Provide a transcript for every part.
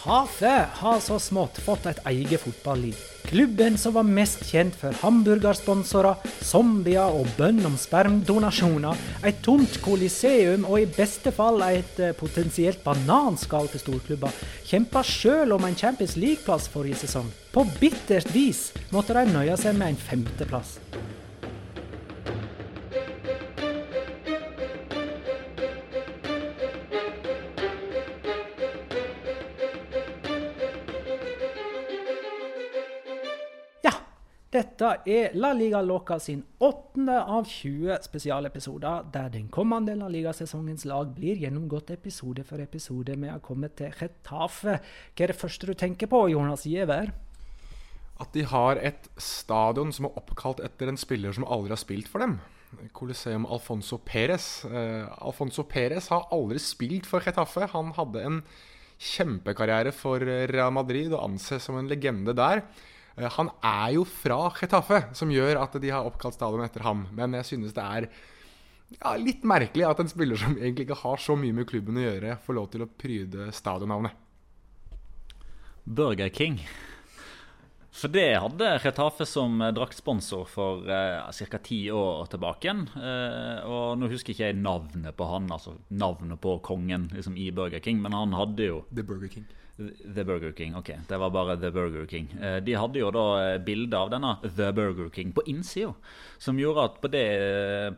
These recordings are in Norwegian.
Retafe har så smått fått et eget fotballiv. Klubben som var mest kjent for hamburgersponsorer, zombier og bønn om spermdonasjoner, et tomt koliseum og i beste fall et eh, potensielt bananskall for storklubber, kjempa sjøl om en Champions League-plass forrige sesong. På bittert vis måtte de nøye seg med en femteplass. Dette er La Liga Loca sin åttende av 20 spesialepisoder, der den kommende La Liga-sesongens lag blir gjennomgått episode for episode. Vi har kommet til Retafe. Hva er det første du tenker på, Jonas Giæver? At de har et stadion som er oppkalt etter en spiller som aldri har spilt for dem. Coliseum Alfonso Perez. Uh, Alfonso Perez har aldri spilt for Getafe. Han hadde en kjempekarriere for Real Madrid og anses som en legende der. Eh, han er jo fra Getafe, som gjør at de har oppkalt stadion etter ham. Men jeg synes det er ja, litt merkelig at en spiller som egentlig ikke har så mye med klubben å gjøre, får lov til å pryde stadionnavnet. Burger King. For det hadde Retafe som eh, draktsponsor for eh, ca. ti år tilbake. igjen. Eh, og nå husker ikke jeg navnet på han, altså navnet på kongen liksom, i Burger King, men han hadde jo The Burger King. The Burger King, ok. Det var bare The Burger King. Eh, De hadde jo da eh, bilde av denne The Burger King på innsida. Som gjorde at på, det,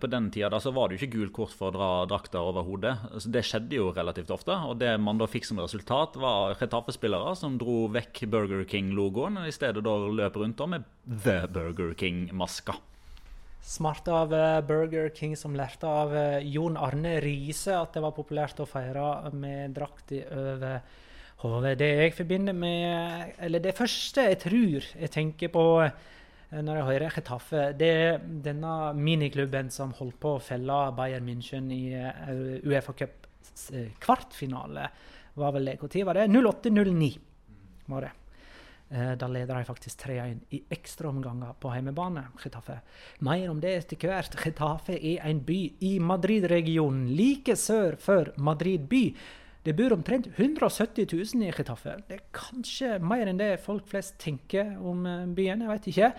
på den tida da så var det jo ikke gult kort for å dra drakta over hodet. Så det skjedde jo relativt ofte. Og det man da fikk som resultat, var Retafe-spillere som dro vekk Burger King-logoen, og i stedet da løper rundt da med The Burger King-maska. Smart av eh, Burger King som lærte av eh, Jon Arne Riise at det var populært å feire med drakt over hodet. Det jeg forbinder med Eller det første jeg tror jeg tenker på eh, når jeg hører Getafe, det er denne miniklubben som holdt på å felle Bayern München i Uefa Cup kvartfinale. Var vel det. Når var det? 08-09 var det. Eh, Da leder de faktisk 3-1 i ekstraomganger på hjemmebane. Getafe. Mer om det etter hvert. Getafe er en by i Madrid-regionen, like sør for Madrid by. Det bor omtrent 170 000 i Getafe. Det er kanskje mer enn det folk flest tenker om eh, byen. jeg vet ikke.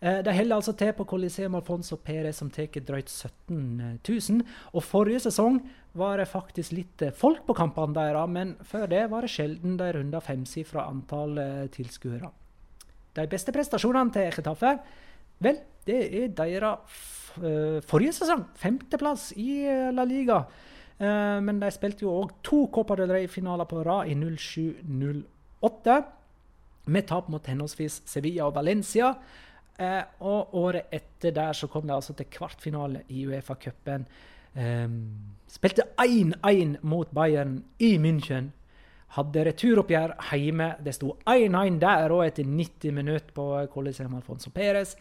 Eh, De holder altså til på Coliseum Alfonso Perez, som tar drøyt 17 000. Og forrige sesong var det faktisk litt eh, folk på kampene deres, men før det var det sjelden de runda femsifra antall eh, tilskuere. De beste prestasjonene til Getafe, vel, det er deres eh, forrige sesong. Femteplass i La Liga. Men de spilte jo òg to Copa del Rey-finaler på rad i 07-08, med tap mot henholdsvis Sevilla og Valencia. Og året etter der så kom de altså til kvartfinale i Uefa-cupen. Eh, spilte 1-1 mot Bayern i München. Hadde returoppgjør hjemme. Det sto 1-1 der òg etter 90 minutter på Coliseum Alfonso Perez.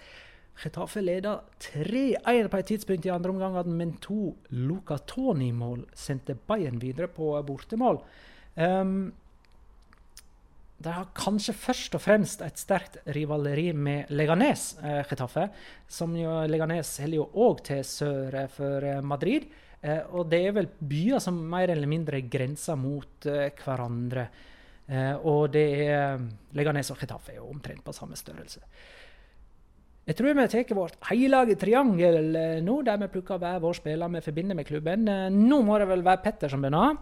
Getafe leda 3-1 på et tidspunkt i andre omgang, men to Luca Toni-mål sendte Bayern videre på bortemål. Um, de har kanskje først og fremst et sterkt rivaleri med Leganes, eh, Getafe. Som jo Leganes holder jo òg til sør for eh, Madrid. Eh, og det er vel byer som mer eller mindre grenser mot eh, hverandre. Eh, og det er Leganes og Getafe er jo omtrent på samme størrelse. Jeg tror vi tar vårt hellige triangel eh, nå, der vi plukker hver vår spiller vi forbinder med klubben. Eh, nå må det vel være Petter som begynner?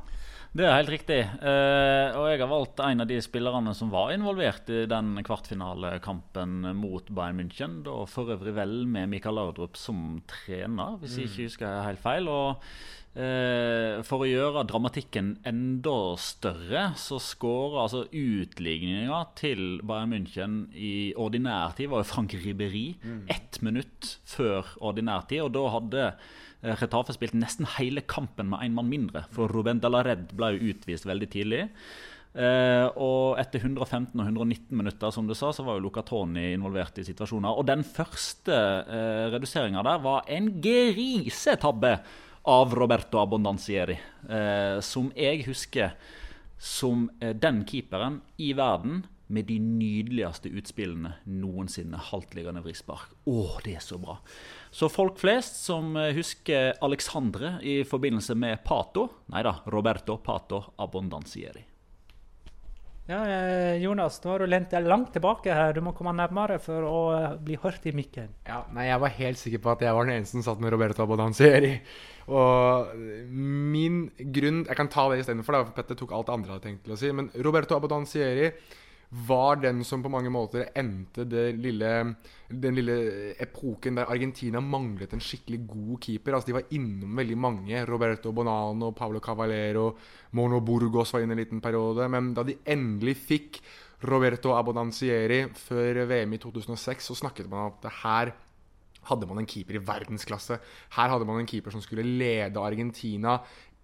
Det er helt riktig. Eh, og jeg har valgt en av de spillerne som var involvert i den kvartfinalekampen mot Bayern München. Da for øvrig vel med Mikael Laudrup som trener, hvis jeg ikke husker helt feil. Og eh, for å gjøre dramatikken enda større, så skåra altså utligninga til Bayern München i ordinær tid var jo Frank Ribberi. Ett minutt før ordinær tid. Og da hadde Retafe spilte nesten hele kampen med én mann mindre, for Ruben Dalared ble jo utvist veldig tidlig. Uh, og etter 115 og 119 minutter som du sa, så var jo Luca Toni involvert i situasjoner. Og den første uh, reduseringa der var en grisetabbe av Roberto Abondanzieri. Uh, som jeg husker som uh, den keeperen i verden med de nydeligste utspillene noensinne. Haltliggende vrispark. Å, det er så bra. Så folk flest som eh, husker Alexandre i forbindelse med Pato Nei da, Roberto Pato Abondansieri. Ja, eh, Jonas, nå har du lent deg langt tilbake her. Du må komme nærmere for å eh, bli hørt i mikken. Ja, nei, Jeg var helt sikker på at jeg var den eneste som satt med Roberto Abondanzieri. Og min grunn Jeg kan ta det istedenfor, for Petter tok alt det andre jeg hadde tenkt til å si. Men Roberto Abondanzieri var den som på mange måter endte lille, den lille epoken der Argentina manglet en skikkelig god keeper. Altså De var innom veldig mange. Roberto Bonano, Pablo Cavalero, Mono Burgos var inne en liten periode. Men da de endelig fikk Roberto Abonancieri før VM i 2006, så snakket man om at det her hadde man en keeper i verdensklasse. Her hadde man en keeper som skulle lede Argentina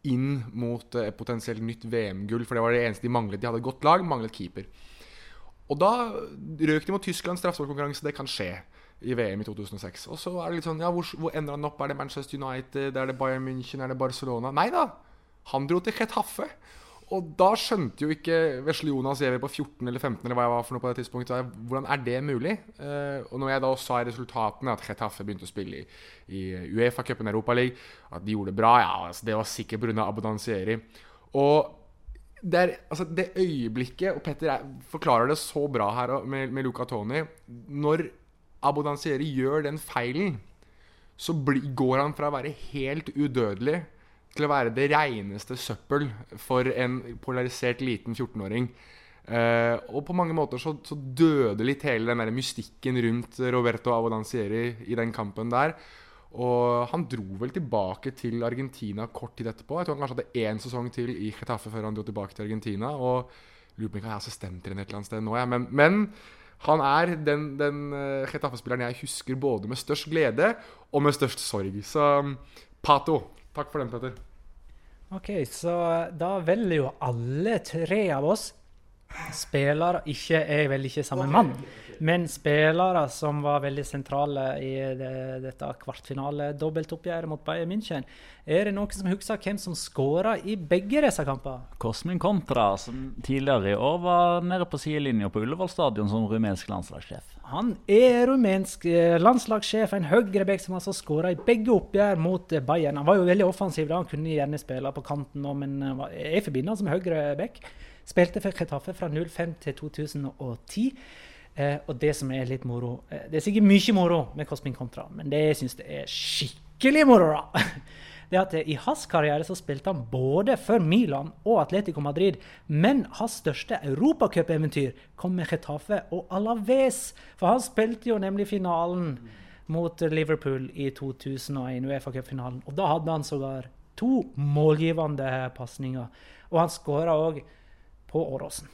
inn mot et potensielt nytt VM-gull. For det var det eneste de manglet. De hadde et godt lag, manglet keeper. Og da røk de mot Tyskland straffesparkkonkurranse. Det kan skje i VM i 2006. Og så er det litt sånn Ja, hvor, hvor ender han opp? Er det Manchester United? Er det Bayern München? Er det Barcelona? Nei da! Han dro til Chetaffe. Og da skjønte jo ikke vesle Jonas Giæver på 14 eller 15 eller hva jeg var for noe på det tidspunktet, hvordan er det mulig? Uh, og når jeg da sa resultatene, at Chetaffe begynte å spille i, i Uefa-cupen Europa League, at de gjorde det bra, ja, altså, det var sikkert pga. Abodansieri. Og det, er, altså det øyeblikket Og Petter er, forklarer det så bra her med, med Luca Tony. Når Abodansieri gjør den feilen, så bli, går han fra å være helt udødelig til å være det reineste søppel for en polarisert liten 14-åring. Uh, eh, og på mange måter så, så, døde litt hele den der mystikken rundt Roberto Abodansieri i den kampen der. Og han dro vel tilbake til Argentina kort tid etterpå. Jeg tror han kanskje hadde én sesong til i Getafe før han dro tilbake til Argentina. Og lurer på om han er assistenttrener et eller annet sted nå, ja. men, men, han er den, den uh, Getafe-spilleren jeg husker både med størst glede og med størst sorg. Så Pato, takk for den, Petter. Ok, så da velger jo alle tre av oss spillere ikke er vel ikke samme mann, men spillere som var veldig sentrale i det, dette kvartfinale-dobbeltoppgjøret mot Bayern München. Er det noen som husker hvem som skåra i begge disse kampene? Cosmin Contra, som tidligere i år var nede på sidelinja på Ullevål stadion som rumensk landslagssjef. Han er rumensk eh, landslagssjef, en høyrebekk som altså skåra i begge oppgjør mot eh, Bayern. Han var jo veldig offensiv da, han kunne gjerne spille på kanten, men eh, jeg forbinder han som høyrebekk. Spilte for Chetaffe fra 05 til 2010. Eh, og det som er litt moro eh, Det er sikkert mye moro med Cosmin Contra, men det syns jeg er skikkelig moro, da, det at i hans karriere så spilte han både for Milan og Atletico Madrid. Men hans største europacupeventyr kom med Getafe og Alaves. For han spilte jo nemlig finalen mot Liverpool i 2001, Uefa-cupfinalen. Og da hadde han sågar To målgivende pasninger. Og han skåra òg på Åråsen.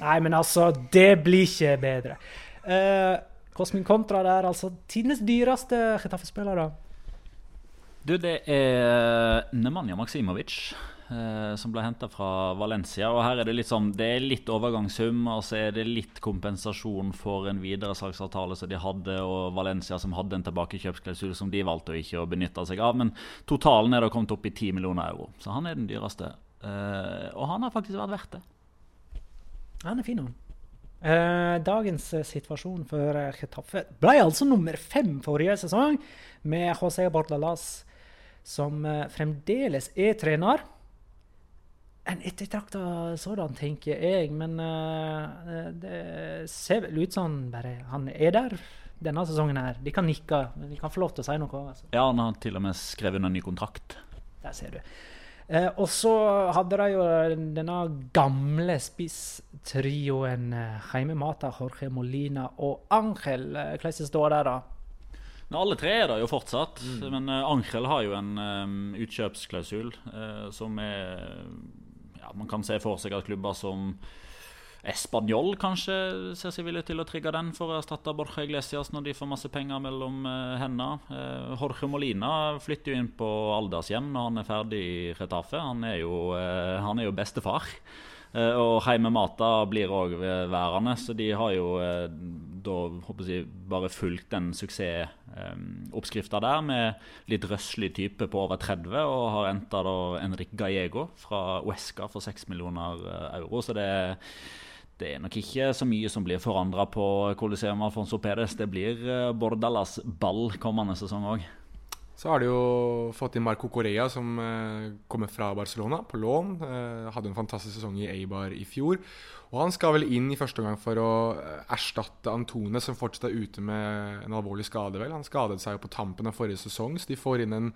Nei, men altså, det blir ikke bedre. Uh, Cosmin Contra der, altså. Tidenes dyreste Getafe-spiller da. Du, det er Nemanja Maksimovic. Eh, som ble henta fra Valencia. og her er Det litt sånn, det er litt overgangssum, og så er det litt kompensasjon for en videresalgsavtale som de hadde, og Valencia som hadde en tilbakekjøpsklausul som de valgte å ikke å benytte seg av. Men totalen er da kommet opp i 10 millioner euro, så han er den dyreste. Eh, og han har faktisk vært verdt det. Han er fin, han. Eh, dagens eh, situasjon for eh, Chetaffe ble altså nummer fem forrige sesong, med José Bordalas som eh, fremdeles er trener. En ettertrakta sådan, tenker jeg, men eh, det ser vel ut som bare han er der denne sesongen her. De kan nikke. men De kan få lov til å si noe. Altså. Ja, han har til og med skrevet under en ny kontrakt. Der ser du. Eh, og så hadde de jo denne gamle spisstrioen eh, Jaime Mata, Jorge Molina og Angel. Eh, Hvordan står det der, da? Men alle tre er der jo fortsatt. Men uh, Angel har jo en um, utkjøpsklausul uh, som er ja, Man kan se for seg at klubber som Español kanskje ser seg villig til å trigge den for å erstatte Borja Iglesias når de får masse penger mellom uh, hendene. Jorge Molina flytter jo inn på aldershjem når han er ferdig i Retafe. Han er jo, han er jo bestefar. Og Heime Mata blir òg værende, så de har jo da håper jeg, bare fulgt den suksessoppskrifta der med litt røslig type på over 30, og har henta Enrik Gallego fra Uesca for 6 millioner euro. Så det er det er nok ikke så mye som blir forandra på Coliseum Alfonso Pedes. Det blir Bordalas ball kommende sesong òg. Så har de jo fått inn Marco Correa, som eh, kommer fra Barcelona på lån. Eh, hadde en fantastisk sesong i Eibar i fjor. Og han skal vel inn i første omgang for å eh, erstatte Antone, som fortsatt er ute med en alvorlig skade. vel. Han skadet seg jo på tampen av forrige sesong, så de får inn en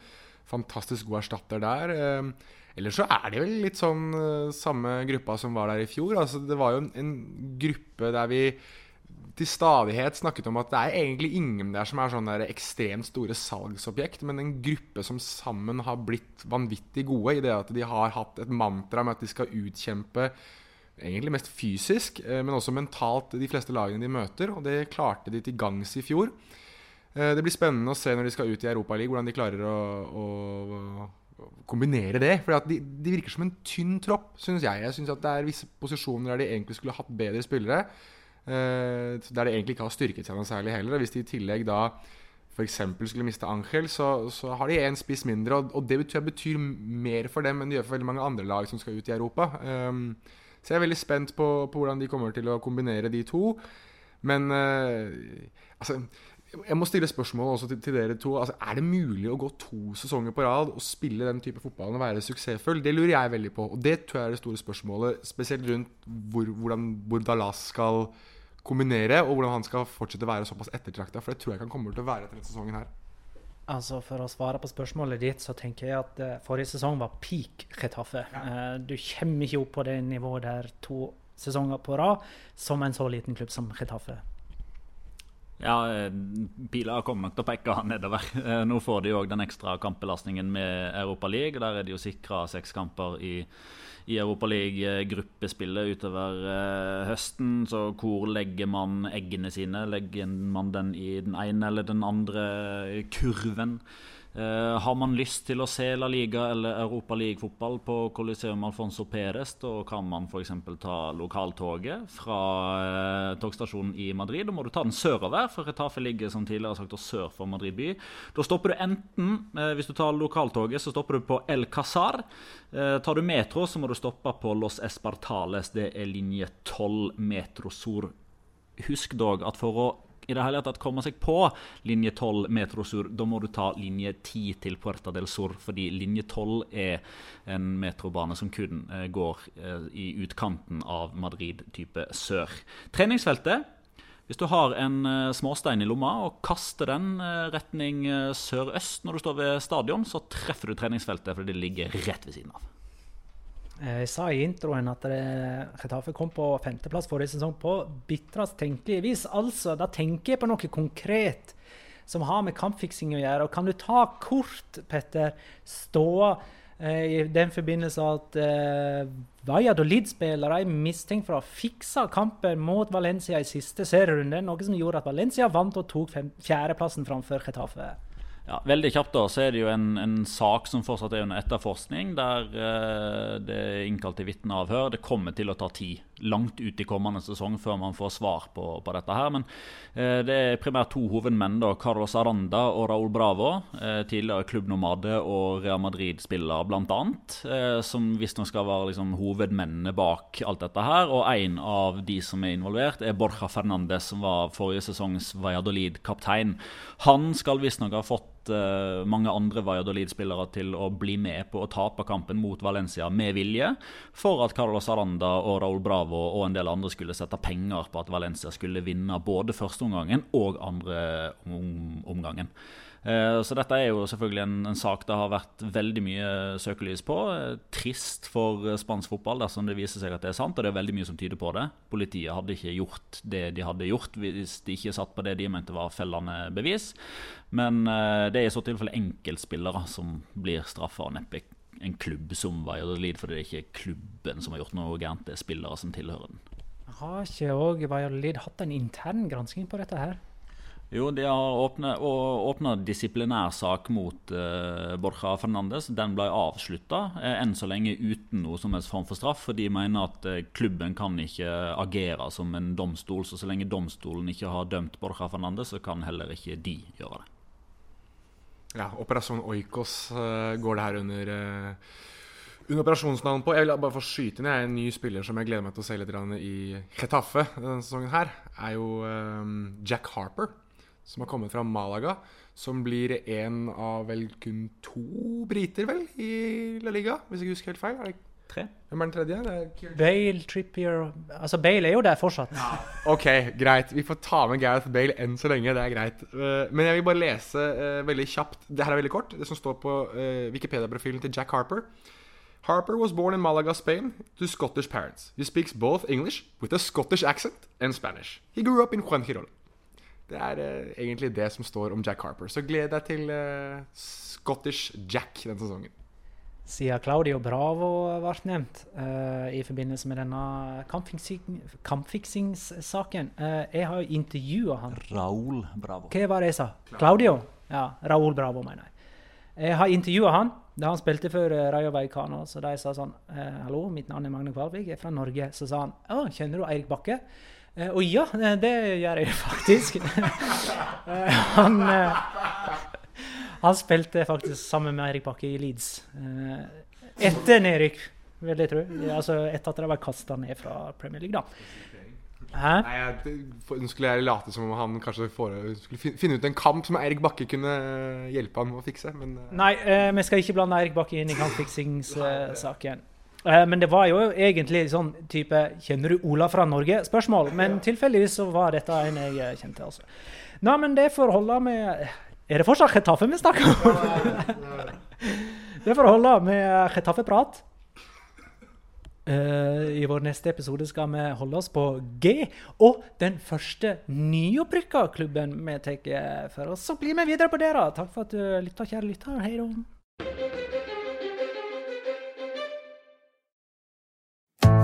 fantastisk god erstatter der. Ellers så er det vel litt sånn samme gruppa som var der i fjor. Altså, det var jo en, en gruppe der vi til stadighet snakket om at det er egentlig ingen der som er sånn ekstremt store salgsobjekt, men en gruppe som sammen har blitt vanvittig gode i det at de har hatt et mantra med at de skal utkjempe egentlig mest fysisk, eh, men også mentalt de fleste lagene de møter. Og det klarte de til gangs i fjor. Eh, Det blir spennende å se når de skal ut i Europaligaen, hvordan de klarer å, å kombinere det. For de, de virker som en tynn tropp, syns jeg. Jeg syns det er visse posisjoner der de egentlig skulle hatt bedre spillere. Eh, der de egentlig ikke har styrket seg noe særlig heller. Hvis de i tillegg da f.eks. skulle miste Angel, så, så har de én spiss mindre. Og, og det betyr, betyr mer for dem enn det gjør for veldig mange andre lag som skal ut i Europa. Um, så jeg er veldig spent på, på, hvordan de kommer til å kombinere de to. Men uh, altså jeg må stille spørsmål også til, til dere to. Altså, er det mulig å gå to sesonger på rad og spille den type fotball og være suksessfull? Det lurer jeg veldig på. Og det tror jeg er det store spørsmålet, spesielt rundt hvor, hvordan Bordalas skal kombinere, og hvordan han skal fortsette å være såpass ettertrakta. For det tror jeg kan komme til å være etter denne sesongen her. Altså For å svare på spørsmålet ditt, så tenker jeg at uh, forrige sesong var peak Chetaffe. Ja. Uh, du kommer ikke opp på det nivået der to sesonger på rad som en så liten klubb som Chetaffe. Ja, pila kommer nok til å peke nedover. Eh, Nå får de òg den ekstra kampbelastningen med Europa League. Der er de jo sikra seks kamper i, i Europa League-gruppespillet utover uh, høsten. Så hvor legger man eggene sine? Legger man den i den ene eller den andre kurven? Uh, har man lyst til å se La Liga eller Europa League-fotball på Coliseum Alfonso Perez, da kan man f.eks. ta lokaltoget fra uh, togstasjonen i Madrid. Da må du ta den sørover, for Retafe ligger som tidligere sagt sør for Madrid by. Da stopper du enten, uh, hvis du tar lokaltoget, så stopper du på El Casar. tar du metro, så må du stoppe på Los Espartales. Det er linje 12 Metro Sur. Husk dog at for å i det hele tatt komme seg på linje 12 Metro Sur, da må du ta linje 10 til Puerta del Sur, fordi linje 12 er en metrobane som kun eh, går eh, i utkanten av Madrid type sør. Treningsfeltet hvis du har en uh, småstein i lomma og kaster den retning sørøst når du står ved stadion, så treffer du treningsfeltet fordi det ligger rett ved siden av. Jeg sa i introen at Retafe kom på femteplass forrige sesong på bitrest tenkelige vis. Altså, da tenker jeg på noe konkret som har med kampfiksing å gjøre. Og kan du ta kort, Petter, ståa eh, i den forbindelse at eh, Valladolid-spillere er mistenkt for å ha fiksa kampen mot Valencia i siste serierunde, noe som gjorde at Valencia vant og tok fjerdeplassen framfor Getafe. Ja, veldig kjapt da, så er det jo en, en sak som fortsatt er under etterforskning, der eh, det er innkalt til vitneavhør. Det kommer til å ta tid, langt ut i kommende sesong, før man får svar på, på dette her. Men eh, det er primært to hovedmenn, da, Carlos Aranda og Raúl Bravo. Eh, tidligere klubbnomade og Real Madrid-spiller, bl.a. Eh, som visstnok skal være liksom, hovedmennene bak alt dette her. Og en av de som er involvert, er Borja Fernandez, som var forrige sesongs Valladolid-kaptein. Han skal visstnok ha fått eh, mange andre Valladolid-spillere til å bli med på å tape kampen mot Valencia med vilje, for at Carlos Aranda og Raúl Bravo og en del andre skulle sette penger på at Valencia skulle vinne både førsteomgangen og andre om omgangen. Eh, Så dette er jo selvfølgelig en, en sak det har vært veldig mye søkelys på. Eh, Trist for eh, spansk fotball dersom det viser seg at det er sant, og det er veldig mye som tyder på det. Politiet hadde ikke gjort det de hadde gjort hvis de ikke satt på det de mente var fellende bevis. Men det er i så tilfelle enkeltspillere som blir straffa, og neppe en klubb som Valladolid, for det er ikke klubben som har gjort noe gærent, det er spillere som tilhører den. Har ikke òg Valladolid hatt en intern gransking på dette her? Jo, de har åpnet, og åpna disiplinærsak mot uh, Borja Fernandes. Den ble avslutta, eh, enn så lenge uten noe som helst form for straff. For de mener at uh, klubben kan ikke agere som en domstol. Så så lenge domstolen ikke har dømt Borja Fernandes, så kan heller ikke de gjøre det. Ja, Operasjon Oikos går det her under under operasjonsnavn på. Jeg vil bare få skyte inn jeg, en ny spiller som jeg gleder meg til å se litt i Chetaffe denne sesongen. her Er jo Jack Harper, som har kommet fra Malaga. Som blir en av vel kun to briter, vel, i La Liga, hvis jeg ikke husker helt feil. Er det Tre. Hvem er den tredje? Det er Bale, Trippier Altså, Bale er jo der fortsatt. Ok, greit. Vi får ta med Gareth Bale enn så lenge. Det er greit. Eh, men jeg vil bare lese eh, veldig kjapt. Det her er veldig kort. Det som står på eh, Wikipedia-profilen til Jack Harper. Harper was born in Malaga, Spain, to Scottish parents. He speaks both English with a Scottish accent and Spanish. He grew up in Juan Juanjirol. Det er uh, egentlig det som står om Jack Harper. Så gled deg til uh, Scottish Jack denne sesongen. Siden Claudio Bravo ble nevnt uh, i forbindelse med denne kampfiksing, kampfiksingssaken. Eh, jeg har jo intervjua han. Raúl Bravo. Hva var det jeg sa? Claudio? Ja, Raúl Bravo, mener jeg. Jeg har intervjua han da han spilte for Rayo Vallecano. Så jeg sa sånn Hallo, mitt navn er Magne Kvalvik, jeg er fra Norge. Så sa han Å, kjenner du Eirik Bakke? Eh, og ja, det, det gjør jeg faktisk. Eh, han, eh, han spilte faktisk sammen med Eirik Bakke i Leeds. Eh, etter nedrykk, vil jeg tro. Altså etter at de var kasta ned fra Premier League, da. Hæ? Nei, jeg, Nå skulle jeg late som om han kanskje fore, skulle finne ut en kamp som Eirik Bakke kunne hjelpe han med å fikse, men eh, Nei, eh, vi skal ikke blande Eirik Bakke inn i kampfiksingssaken. Eh, men det var jo egentlig sånn type 'Kjenner du Ola fra Norge?' spørsmål. Men tilfeldigvis så var dette en jeg eh, kjente. altså. Nei, men det får holde med Er det fortsatt Chetaffe vi snakker om? det får holde med Chetaffe-prat. Eh, I vår neste episode skal vi holde oss på G og den første nyopprykka klubben vi tar for oss. Så blir vi videre på det, da. Takk for at du lytta, kjære lytter. Hei da.